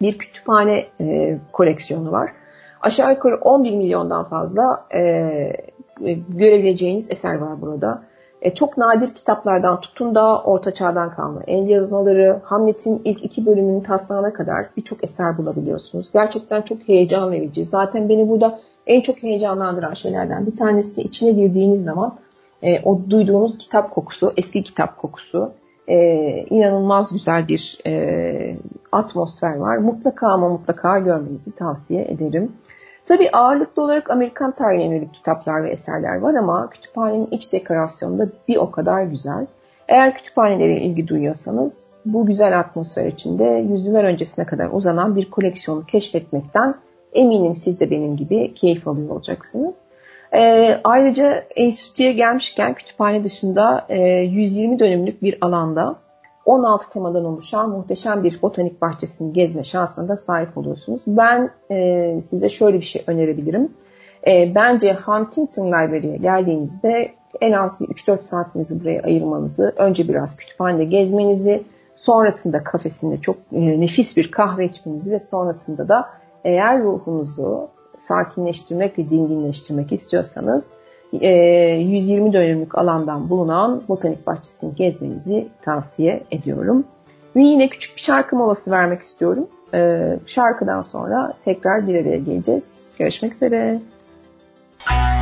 bir kütüphane e, koleksiyonu var. Aşağı yukarı 11 milyondan fazla e, e, görebileceğiniz eser var burada. E, çok nadir kitaplardan tutun da orta çağdan kalma el yazmaları, Hamlet'in ilk iki bölümünün taslağına kadar birçok eser bulabiliyorsunuz. Gerçekten çok heyecan verici. Zaten beni burada en çok heyecanlandıran şeylerden bir tanesi de içine girdiğiniz zaman e, o duyduğunuz kitap kokusu, eski kitap kokusu e, inanılmaz güzel bir e, atmosfer var. Mutlaka ama mutlaka görmenizi tavsiye ederim. Tabi ağırlıklı olarak Amerikan tarihine yönelik kitaplar ve eserler var ama kütüphanenin iç dekorasyonu da bir o kadar güzel. Eğer kütüphanelere ilgi duyuyorsanız bu güzel atmosfer içinde yüzyıllar öncesine kadar uzanan bir koleksiyonu keşfetmekten Eminim siz de benim gibi keyif alıyor olacaksınız. E, ayrıca enstitüye gelmişken kütüphane dışında e, 120 dönümlük bir alanda 16 temadan oluşan muhteşem bir botanik bahçesini gezme şansına da sahip oluyorsunuz. Ben e, size şöyle bir şey önerebilirim. E, bence Huntington Library'e geldiğinizde en az bir 3-4 saatinizi buraya ayırmanızı, önce biraz kütüphanede gezmenizi, sonrasında kafesinde çok e, nefis bir kahve içmenizi ve sonrasında da eğer ruhunuzu sakinleştirmek ve dinginleştirmek istiyorsanız 120 e, dönümlük alandan bulunan botanik bahçesini gezmenizi tavsiye ediyorum. Ve yine küçük bir şarkı molası vermek istiyorum. E, şarkıdan sonra tekrar bir araya geleceğiz. Görüşmek üzere. güzel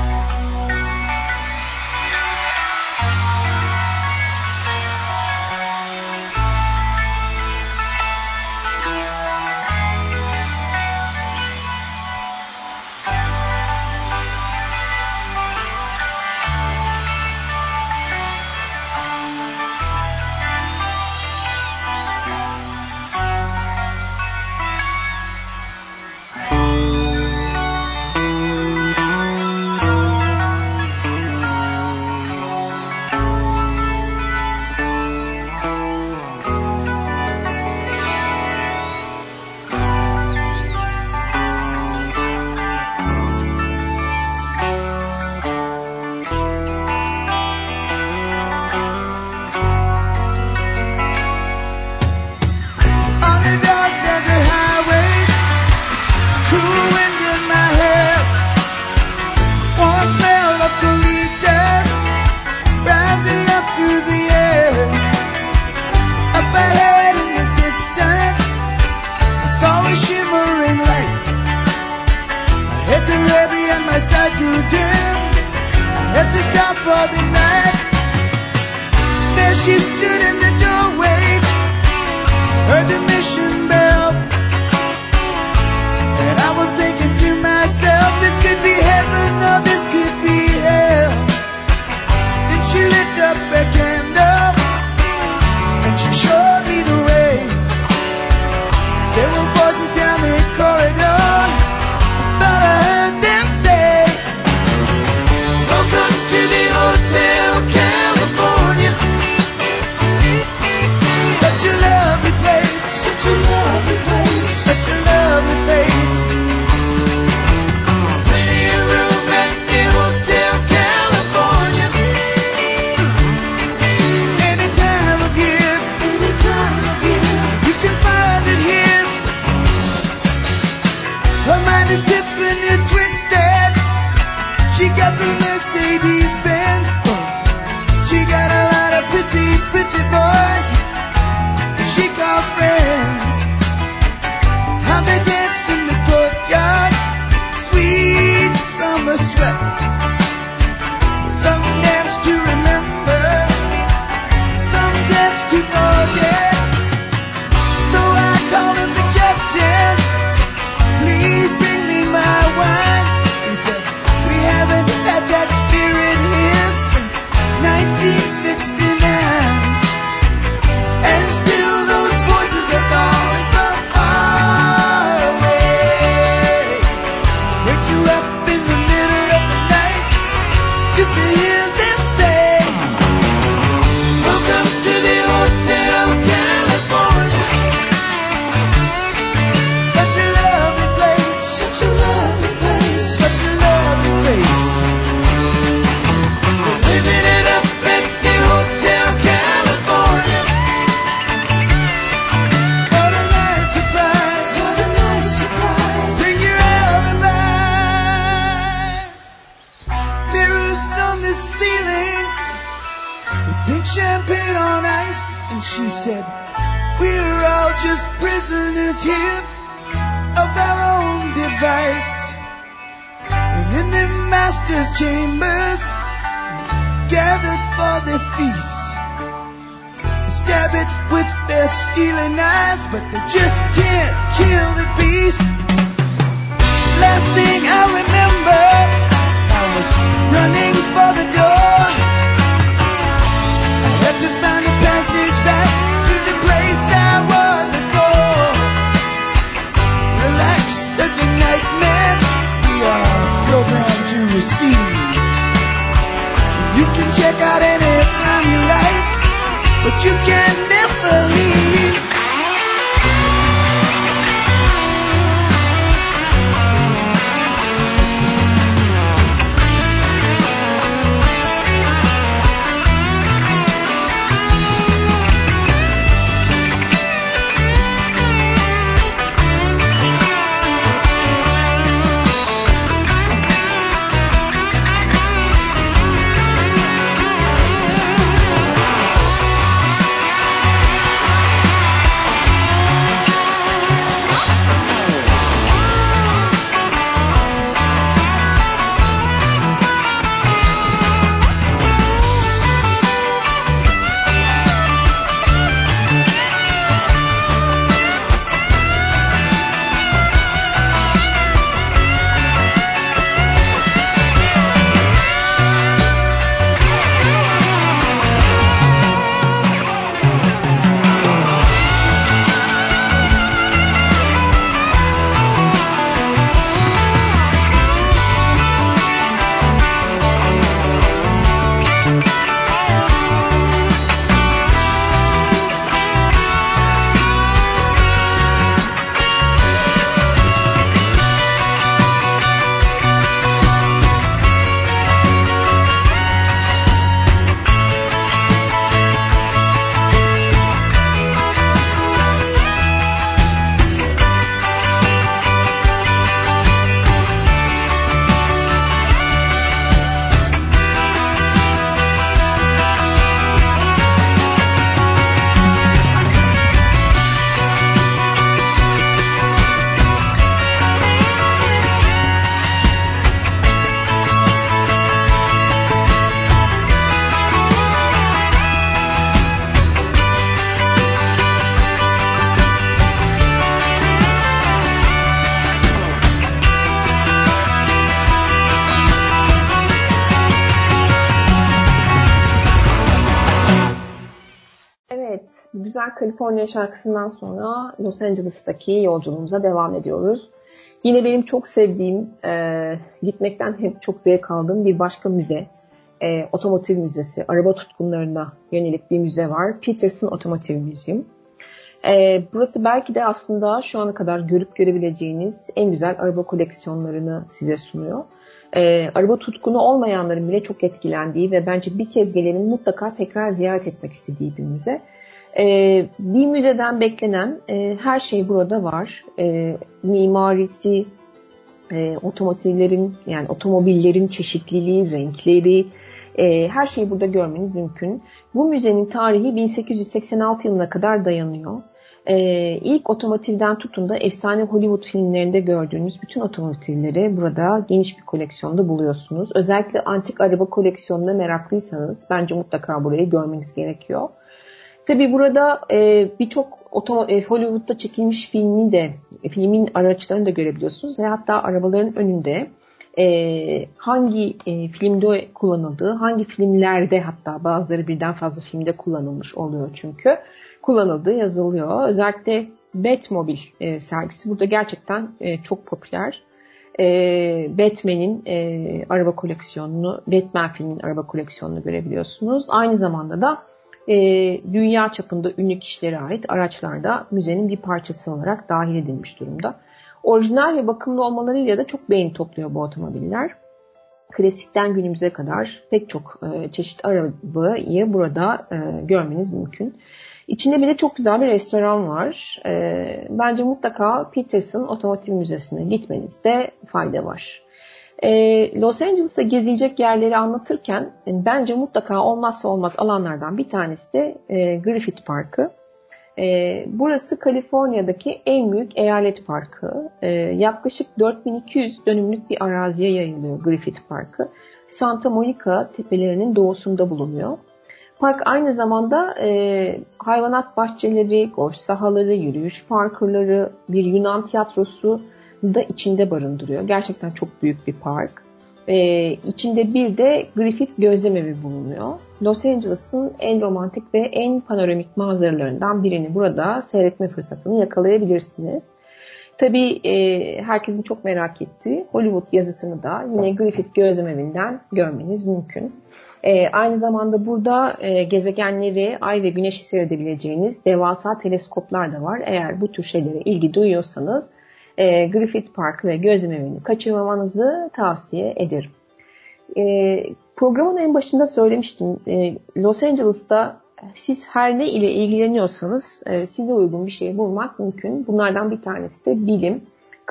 Mercedes Benz. She got a lot of pretty, pretty boys. feast. Stab it with their stealing knives, but they just can't kill the beast. Last thing I remember, I was running for the door. California şarkısından sonra Los Angeles'taki yolculuğumuza devam ediyoruz. Yine benim çok sevdiğim, e, gitmekten hep çok zevk aldığım bir başka müze. E, otomotiv Müzesi. Araba tutkunlarına yönelik bir müze var. Peterson Otomotiv Müziğim. E, burası belki de aslında şu ana kadar görüp görebileceğiniz en güzel araba koleksiyonlarını size sunuyor. E, araba tutkunu olmayanların bile çok etkilendiği ve bence bir kez gelenin mutlaka tekrar ziyaret etmek istediği bir müze. E, bir müzeden beklenen e, her şey burada var. E, mimarisi, e, otomotivlerin yani otomobillerin çeşitliliği, renkleri, e, her şeyi burada görmeniz mümkün. Bu müzenin tarihi 1886 yılına kadar dayanıyor. E, ilk otomotivden tutun da efsane Hollywood filmlerinde gördüğünüz bütün otomotivleri burada geniş bir koleksiyonda buluyorsunuz. Özellikle antik araba koleksiyonuna meraklıysanız bence mutlaka burayı görmeniz gerekiyor. Tabi burada e, birçok e, Hollywood'da çekilmiş filmi de filmin araçlarını da görebiliyorsunuz ve hatta arabaların önünde e, hangi e, filmde kullanıldığı, hangi filmlerde hatta bazıları birden fazla filmde kullanılmış oluyor çünkü kullanıldığı yazılıyor. Özellikle Batmobile e, sergisi burada gerçekten e, çok popüler. E, Batman'in e, araba koleksiyonunu, Batman filmin araba koleksiyonunu görebiliyorsunuz. Aynı zamanda da e, dünya çapında ünlü kişilere ait araçlar da müzenin bir parçası olarak dahil edilmiş durumda. Orijinal ve bakımlı olmalarıyla da çok beğeni topluyor bu otomobiller. Klasikten günümüze kadar pek çok e, çeşit arabayı burada e, görmeniz mümkün. İçinde bir de çok güzel bir restoran var. E, bence mutlaka Peterson Otomotiv Müzesi'ne gitmenizde fayda var. E, Los Angeles'ta gezilecek yerleri anlatırken bence mutlaka olmazsa olmaz alanlardan bir tanesi de e, Griffith Parkı. E, burası Kaliforniya'daki en büyük eyalet parkı. E, yaklaşık 4200 dönümlük bir araziye yayılıyor Griffith Parkı. Santa Monica tepelerinin doğusunda bulunuyor. Park aynı zamanda e, hayvanat bahçeleri, golf sahaları, yürüyüş parkurları, bir Yunan tiyatrosu da içinde barındırıyor. Gerçekten çok büyük bir park. Ee, içinde bir de Griffith Gözlemevi bulunuyor. Los Angeles'ın en romantik ve en panoramik manzaralarından birini burada seyretme fırsatını yakalayabilirsiniz. Tabii e, herkesin çok merak ettiği Hollywood yazısını da yine Griffith Gözlemevi'nden görmeniz mümkün. E, aynı zamanda burada e, gezegenleri, ay ve güneşi seyredebileceğiniz devasa teleskoplar da var. Eğer bu tür şeylere ilgi duyuyorsanız e, Griffith Park ve gözlemevini kaçırmamanızı tavsiye ederim. E, programın en başında söylemiştim. E, Los Angeles'ta siz her ne ile ilgileniyorsanız e, size uygun bir şey bulmak mümkün. Bunlardan bir tanesi de bilim.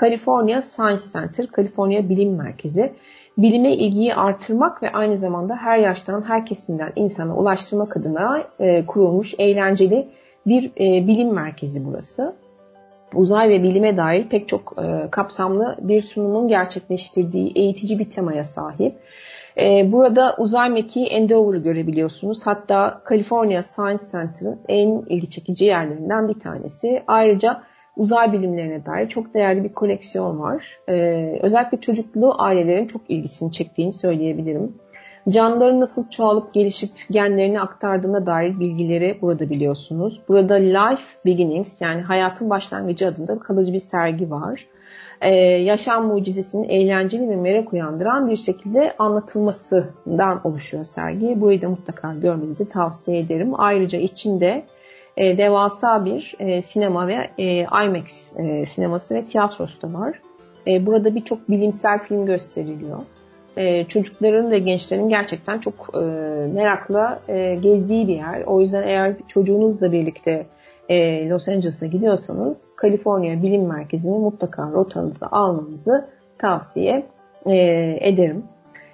California Science Center, California Bilim Merkezi. Bilime ilgiyi artırmak ve aynı zamanda her yaştan, her kesimden insana ulaştırmak adına e, kurulmuş eğlenceli bir e, bilim merkezi burası uzay ve bilime dair pek çok e, kapsamlı bir sunumun gerçekleştirdiği eğitici bir temaya sahip. E, burada uzay mekiği Endeavour'u görebiliyorsunuz. Hatta California Science Center'ın en ilgi çekici yerlerinden bir tanesi. Ayrıca uzay bilimlerine dair çok değerli bir koleksiyon var. E, özellikle çocuklu ailelerin çok ilgisini çektiğini söyleyebilirim. Canlıların nasıl çoğalıp gelişip genlerini aktardığına dair bilgileri burada biliyorsunuz. Burada Life Beginnings yani hayatın başlangıcı adında kalıcı bir sergi var. Ee, yaşam mucizesinin eğlenceli ve merak uyandıran bir şekilde anlatılmasından oluşuyor sergi. Burayı da mutlaka görmenizi tavsiye ederim. Ayrıca içinde e, devasa bir e, sinema ve e, IMAX e, sineması ve tiyatrosu da var. E, burada birçok bilimsel film gösteriliyor e, çocukların ve gençlerin gerçekten çok e, merakla e, gezdiği bir yer. O yüzden eğer çocuğunuzla birlikte e, Los Angeles'a gidiyorsanız Kaliforniya Bilim Merkezi'ni mutlaka rotanıza almanızı tavsiye e, ederim.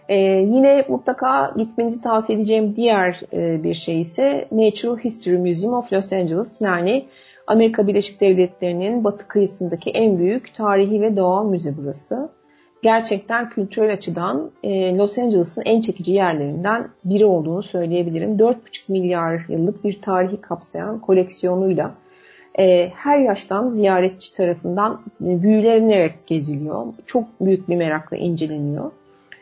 E, yine mutlaka gitmenizi tavsiye edeceğim diğer e, bir şey ise Natural History Museum of Los Angeles yani Amerika Birleşik Devletleri'nin batı kıyısındaki en büyük tarihi ve doğal müze burası gerçekten kültürel açıdan e, Los Angeles'ın en çekici yerlerinden biri olduğunu söyleyebilirim. 4,5 milyar yıllık bir tarihi kapsayan koleksiyonuyla e, her yaştan ziyaretçi tarafından büyülenerek geziliyor. Çok büyük bir merakla inceleniyor.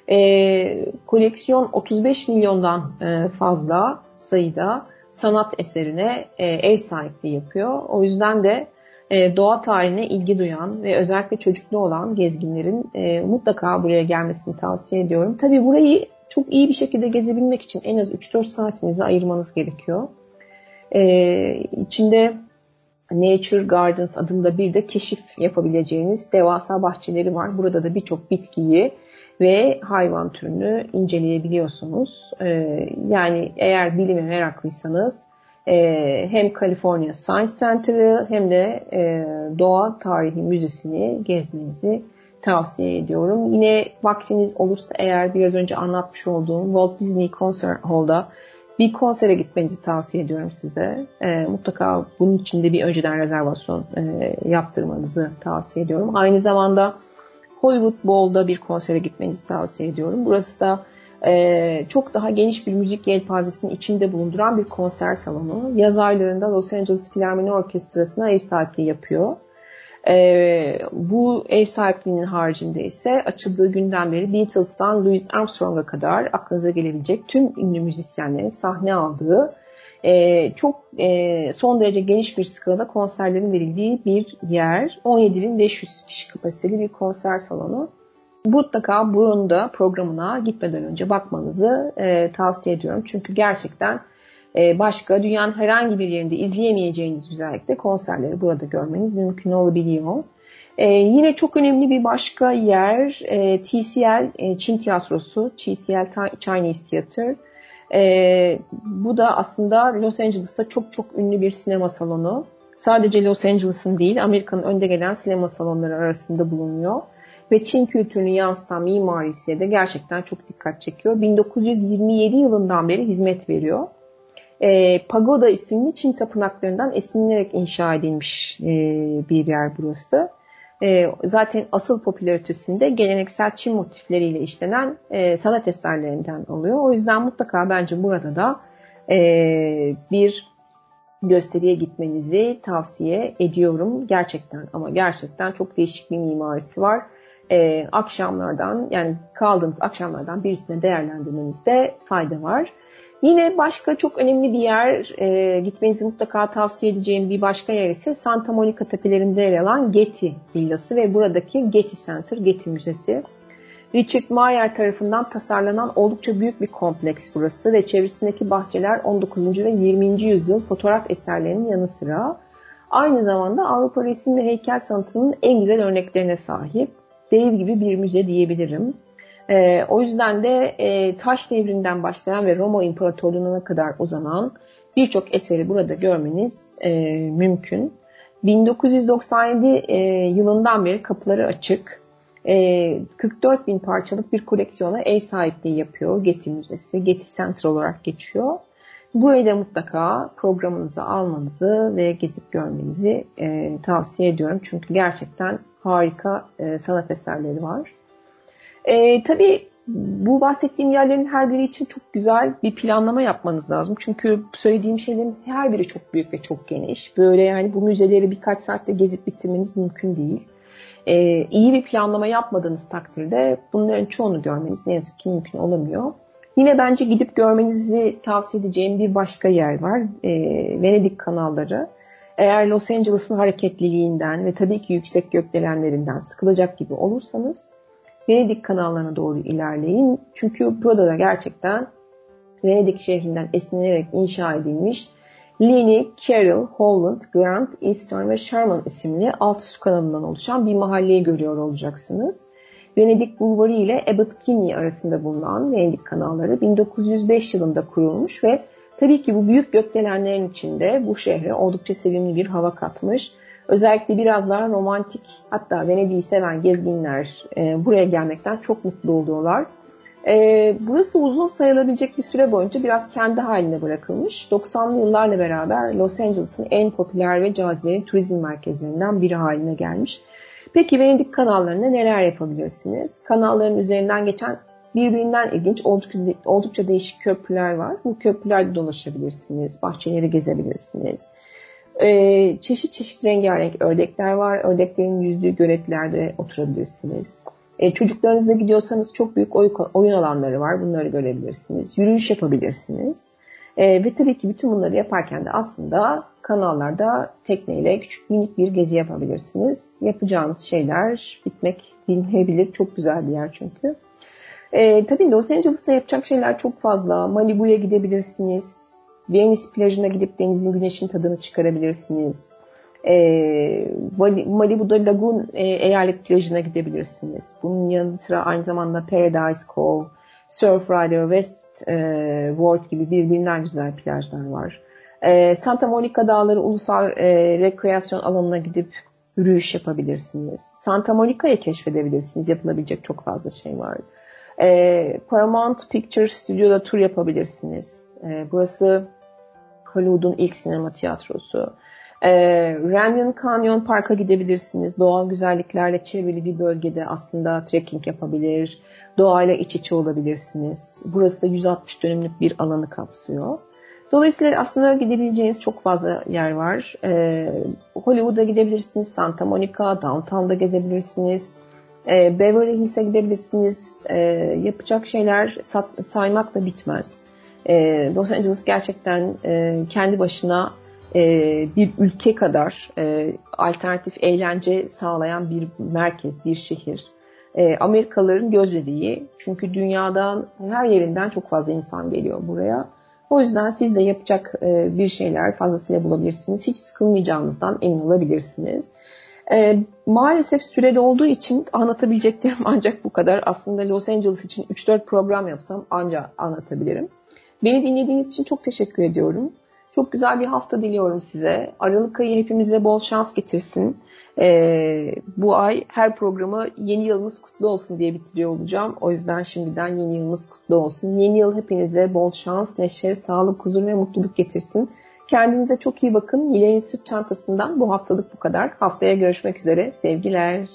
E, koleksiyon 35 milyondan e, fazla sayıda sanat eserine e, ev sahipliği yapıyor. O yüzden de doğa tarihine ilgi duyan ve özellikle çocuklu olan gezginlerin e, mutlaka buraya gelmesini tavsiye ediyorum. Tabii burayı çok iyi bir şekilde gezebilmek için en az 3-4 saatinizi ayırmanız gerekiyor. E, içinde Nature Gardens adında bir de keşif yapabileceğiniz devasa bahçeleri var. Burada da birçok bitkiyi ve hayvan türünü inceleyebiliyorsunuz. Yani eğer bilime meraklıysanız e, hem California Science Center'ı hem de e, Doğa Tarihi Müzesi'ni gezmenizi tavsiye ediyorum. Yine vaktiniz olursa eğer biraz önce anlatmış olduğum Walt Disney Concert Hall'da bir konsere gitmenizi tavsiye ediyorum size. E, mutlaka bunun için de bir önceden rezervasyon e, yaptırmanızı tavsiye ediyorum. Aynı zamanda Hollywood Bowl'da bir konsere gitmenizi tavsiye ediyorum. Burası da e, çok daha geniş bir müzik yelpazesinin içinde bulunduran bir konser salonu. Yaz aylarında Los Angeles Filarmoni Orkestrası'na ev sahipliği yapıyor. E, bu ev sahipliğinin haricinde ise açıldığı günden beri Beatles'tan Louis Armstrong'a kadar aklınıza gelebilecek tüm ünlü müzisyenlerin sahne aldığı e, çok e, son derece geniş bir skalada konserlerin verildiği bir yer. 17.500 kişi kapasiteli bir konser salonu. Mutlaka bunun da programına gitmeden önce bakmanızı e, tavsiye ediyorum. Çünkü gerçekten e, başka dünyanın herhangi bir yerinde izleyemeyeceğiniz güzellikte konserleri burada görmeniz mümkün olabiliyor. Ee, yine çok önemli bir başka yer e, TCL e, Çin Tiyatrosu, TCL Chinese Theater. E, bu da aslında Los Angeles'ta çok çok ünlü bir sinema salonu. Sadece Los Angeles'ın değil, Amerika'nın önde gelen sinema salonları arasında bulunuyor. Ve Çin kültürünü yansıtan mimarisiyle de gerçekten çok dikkat çekiyor. 1927 yılından beri hizmet veriyor. E, Pagoda isimli Çin tapınaklarından esinlenerek inşa edilmiş e, bir yer burası. E, zaten asıl popülaritesinde geleneksel Çin motifleriyle işlenen e, sanat eserlerinden oluyor. O yüzden mutlaka bence burada da e, bir gösteriye gitmenizi tavsiye ediyorum. Gerçekten ama gerçekten çok değişik bir mimarisi var. E, akşamlardan yani kaldığınız akşamlardan birisine değerlendirmenizde fayda var. Yine başka çok önemli bir yer, e, gitmenizi mutlaka tavsiye edeceğim bir başka yer ise Santa Monica tepelerinde yer alan Getty Villası ve buradaki Getty Center, Getty Müzesi. Richard Mayer tarafından tasarlanan oldukça büyük bir kompleks burası ve çevresindeki bahçeler 19. ve 20. yüzyıl fotoğraf eserlerinin yanı sıra aynı zamanda Avrupa resim ve heykel sanatının en güzel örneklerine sahip. Dev gibi bir müze diyebilirim. E, o yüzden de e, taş devrinden başlayan ve Roma İmparatorluğu'na kadar uzanan birçok eseri burada görmeniz e, mümkün. 1997 e, yılından beri kapıları açık. E, 44 bin parçalık bir koleksiyona ev sahipliği yapıyor Getty Müzesi. Getty Center olarak geçiyor. Burayı da mutlaka programınıza almanızı ve gezip görmenizi e, tavsiye ediyorum. Çünkü gerçekten harika e, sanat eserleri var. E, tabii bu bahsettiğim yerlerin her biri için çok güzel bir planlama yapmanız lazım. Çünkü söylediğim şeylerin her biri çok büyük ve çok geniş. Böyle yani bu müzeleri birkaç saatte gezip bitirmeniz mümkün değil. Ee, iyi bir planlama yapmadığınız takdirde bunların çoğunu görmeniz ne yazık ki mümkün olamıyor. Yine bence gidip görmenizi tavsiye edeceğim bir başka yer var. Ee, Venedik kanalları. Eğer Los Angeles'ın hareketliliğinden ve tabii ki yüksek gökdelenlerinden sıkılacak gibi olursanız Venedik kanallarına doğru ilerleyin. Çünkü burada da gerçekten Venedik şehrinden esinlenerek inşa edilmiş Lini, Carroll, Holland, Grant, Eastern ve Sherman isimli alt su kanalından oluşan bir mahalleyi görüyor olacaksınız. Venedik Bulvarı ile Abbot Kinney arasında bulunan Venedik kanalları 1905 yılında kurulmuş ve tabii ki bu büyük gökdelenlerin içinde bu şehre oldukça sevimli bir hava katmış. Özellikle biraz daha romantik hatta Venedik'i seven gezginler e, buraya gelmekten çok mutlu oluyorlar. E, burası uzun sayılabilecek bir süre boyunca biraz kendi haline bırakılmış. 90'lı yıllarla beraber Los Angeles'ın en popüler ve cazibeli turizm merkezlerinden biri haline gelmiş. Peki Venedik kanallarında neler yapabilirsiniz? Kanalların üzerinden geçen birbirinden ilginç oldukça, oldukça değişik köprüler var. Bu köprülerde dolaşabilirsiniz, bahçeleri gezebilirsiniz. Ee, çeşit çeşit rengarenk ördekler var. Ördeklerin yüzdüğü göletlerde oturabilirsiniz. Ee, çocuklarınızla gidiyorsanız çok büyük oyun alanları var. Bunları görebilirsiniz. Yürüyüş yapabilirsiniz. E, ve tabii ki bütün bunları yaparken de aslında kanallarda tekneyle küçük minik bir gezi yapabilirsiniz. Yapacağınız şeyler bitmek bilmeyebilir. Çok güzel bir yer çünkü. E, tabii Los Angeles'ta yapacak şeyler çok fazla. Malibu'ya gidebilirsiniz. Venice plajına gidip denizin güneşin tadını çıkarabilirsiniz. E, Malibu'da Lagoon e, eyalet plajına gidebilirsiniz. Bunun yanı sıra aynı zamanda Paradise Cove, Surfrider, West e, World gibi birbirinden güzel plajlar var. E, Santa Monica Dağları Ulusal e, Rekreasyon Alanı'na gidip yürüyüş yapabilirsiniz. Santa Monica'yı keşfedebilirsiniz. Yapılabilecek çok fazla şey var. E, Paramount Pictures Studio'da tur yapabilirsiniz. E, burası Hollywood'un ilk sinema tiyatrosu. E, Randon Canyon Park'a gidebilirsiniz. Doğal güzelliklerle çevrili bir bölgede aslında trekking yapabilir, doğayla iç içe olabilirsiniz. Burası da 160 dönümlük bir alanı kapsıyor. Dolayısıyla aslında gidebileceğiniz çok fazla yer var. E, Hollywood'a gidebilirsiniz, Santa Monica, Downtown'da gezebilirsiniz. E, Beverly Hills'e gidebilirsiniz. E, yapacak şeyler saymak da bitmez. E, Los Angeles gerçekten e, kendi başına e, bir ülke kadar e, alternatif eğlence sağlayan bir merkez, bir şehir. E, Amerikalıların göz bebeği. Çünkü dünyadan her yerinden çok fazla insan geliyor buraya. O yüzden siz de yapacak e, bir şeyler fazlasıyla bulabilirsiniz. Hiç sıkılmayacağınızdan emin olabilirsiniz. E, maalesef sürede olduğu için anlatabileceklerim [LAUGHS] ancak bu kadar. Aslında Los Angeles için 3-4 program yapsam ancak anlatabilirim. Beni dinlediğiniz için çok teşekkür ediyorum. Çok güzel bir hafta diliyorum size. Aralık ayı hepimize bol şans getirsin. Ee, bu ay her programı yeni yılımız kutlu olsun diye bitiriyor olacağım. O yüzden şimdiden yeni yılımız kutlu olsun. Yeni yıl hepinize bol şans, neşe, sağlık, huzur ve mutluluk getirsin. Kendinize çok iyi bakın. Nilay'ın sırt çantasından bu haftalık bu kadar. Haftaya görüşmek üzere. Sevgiler.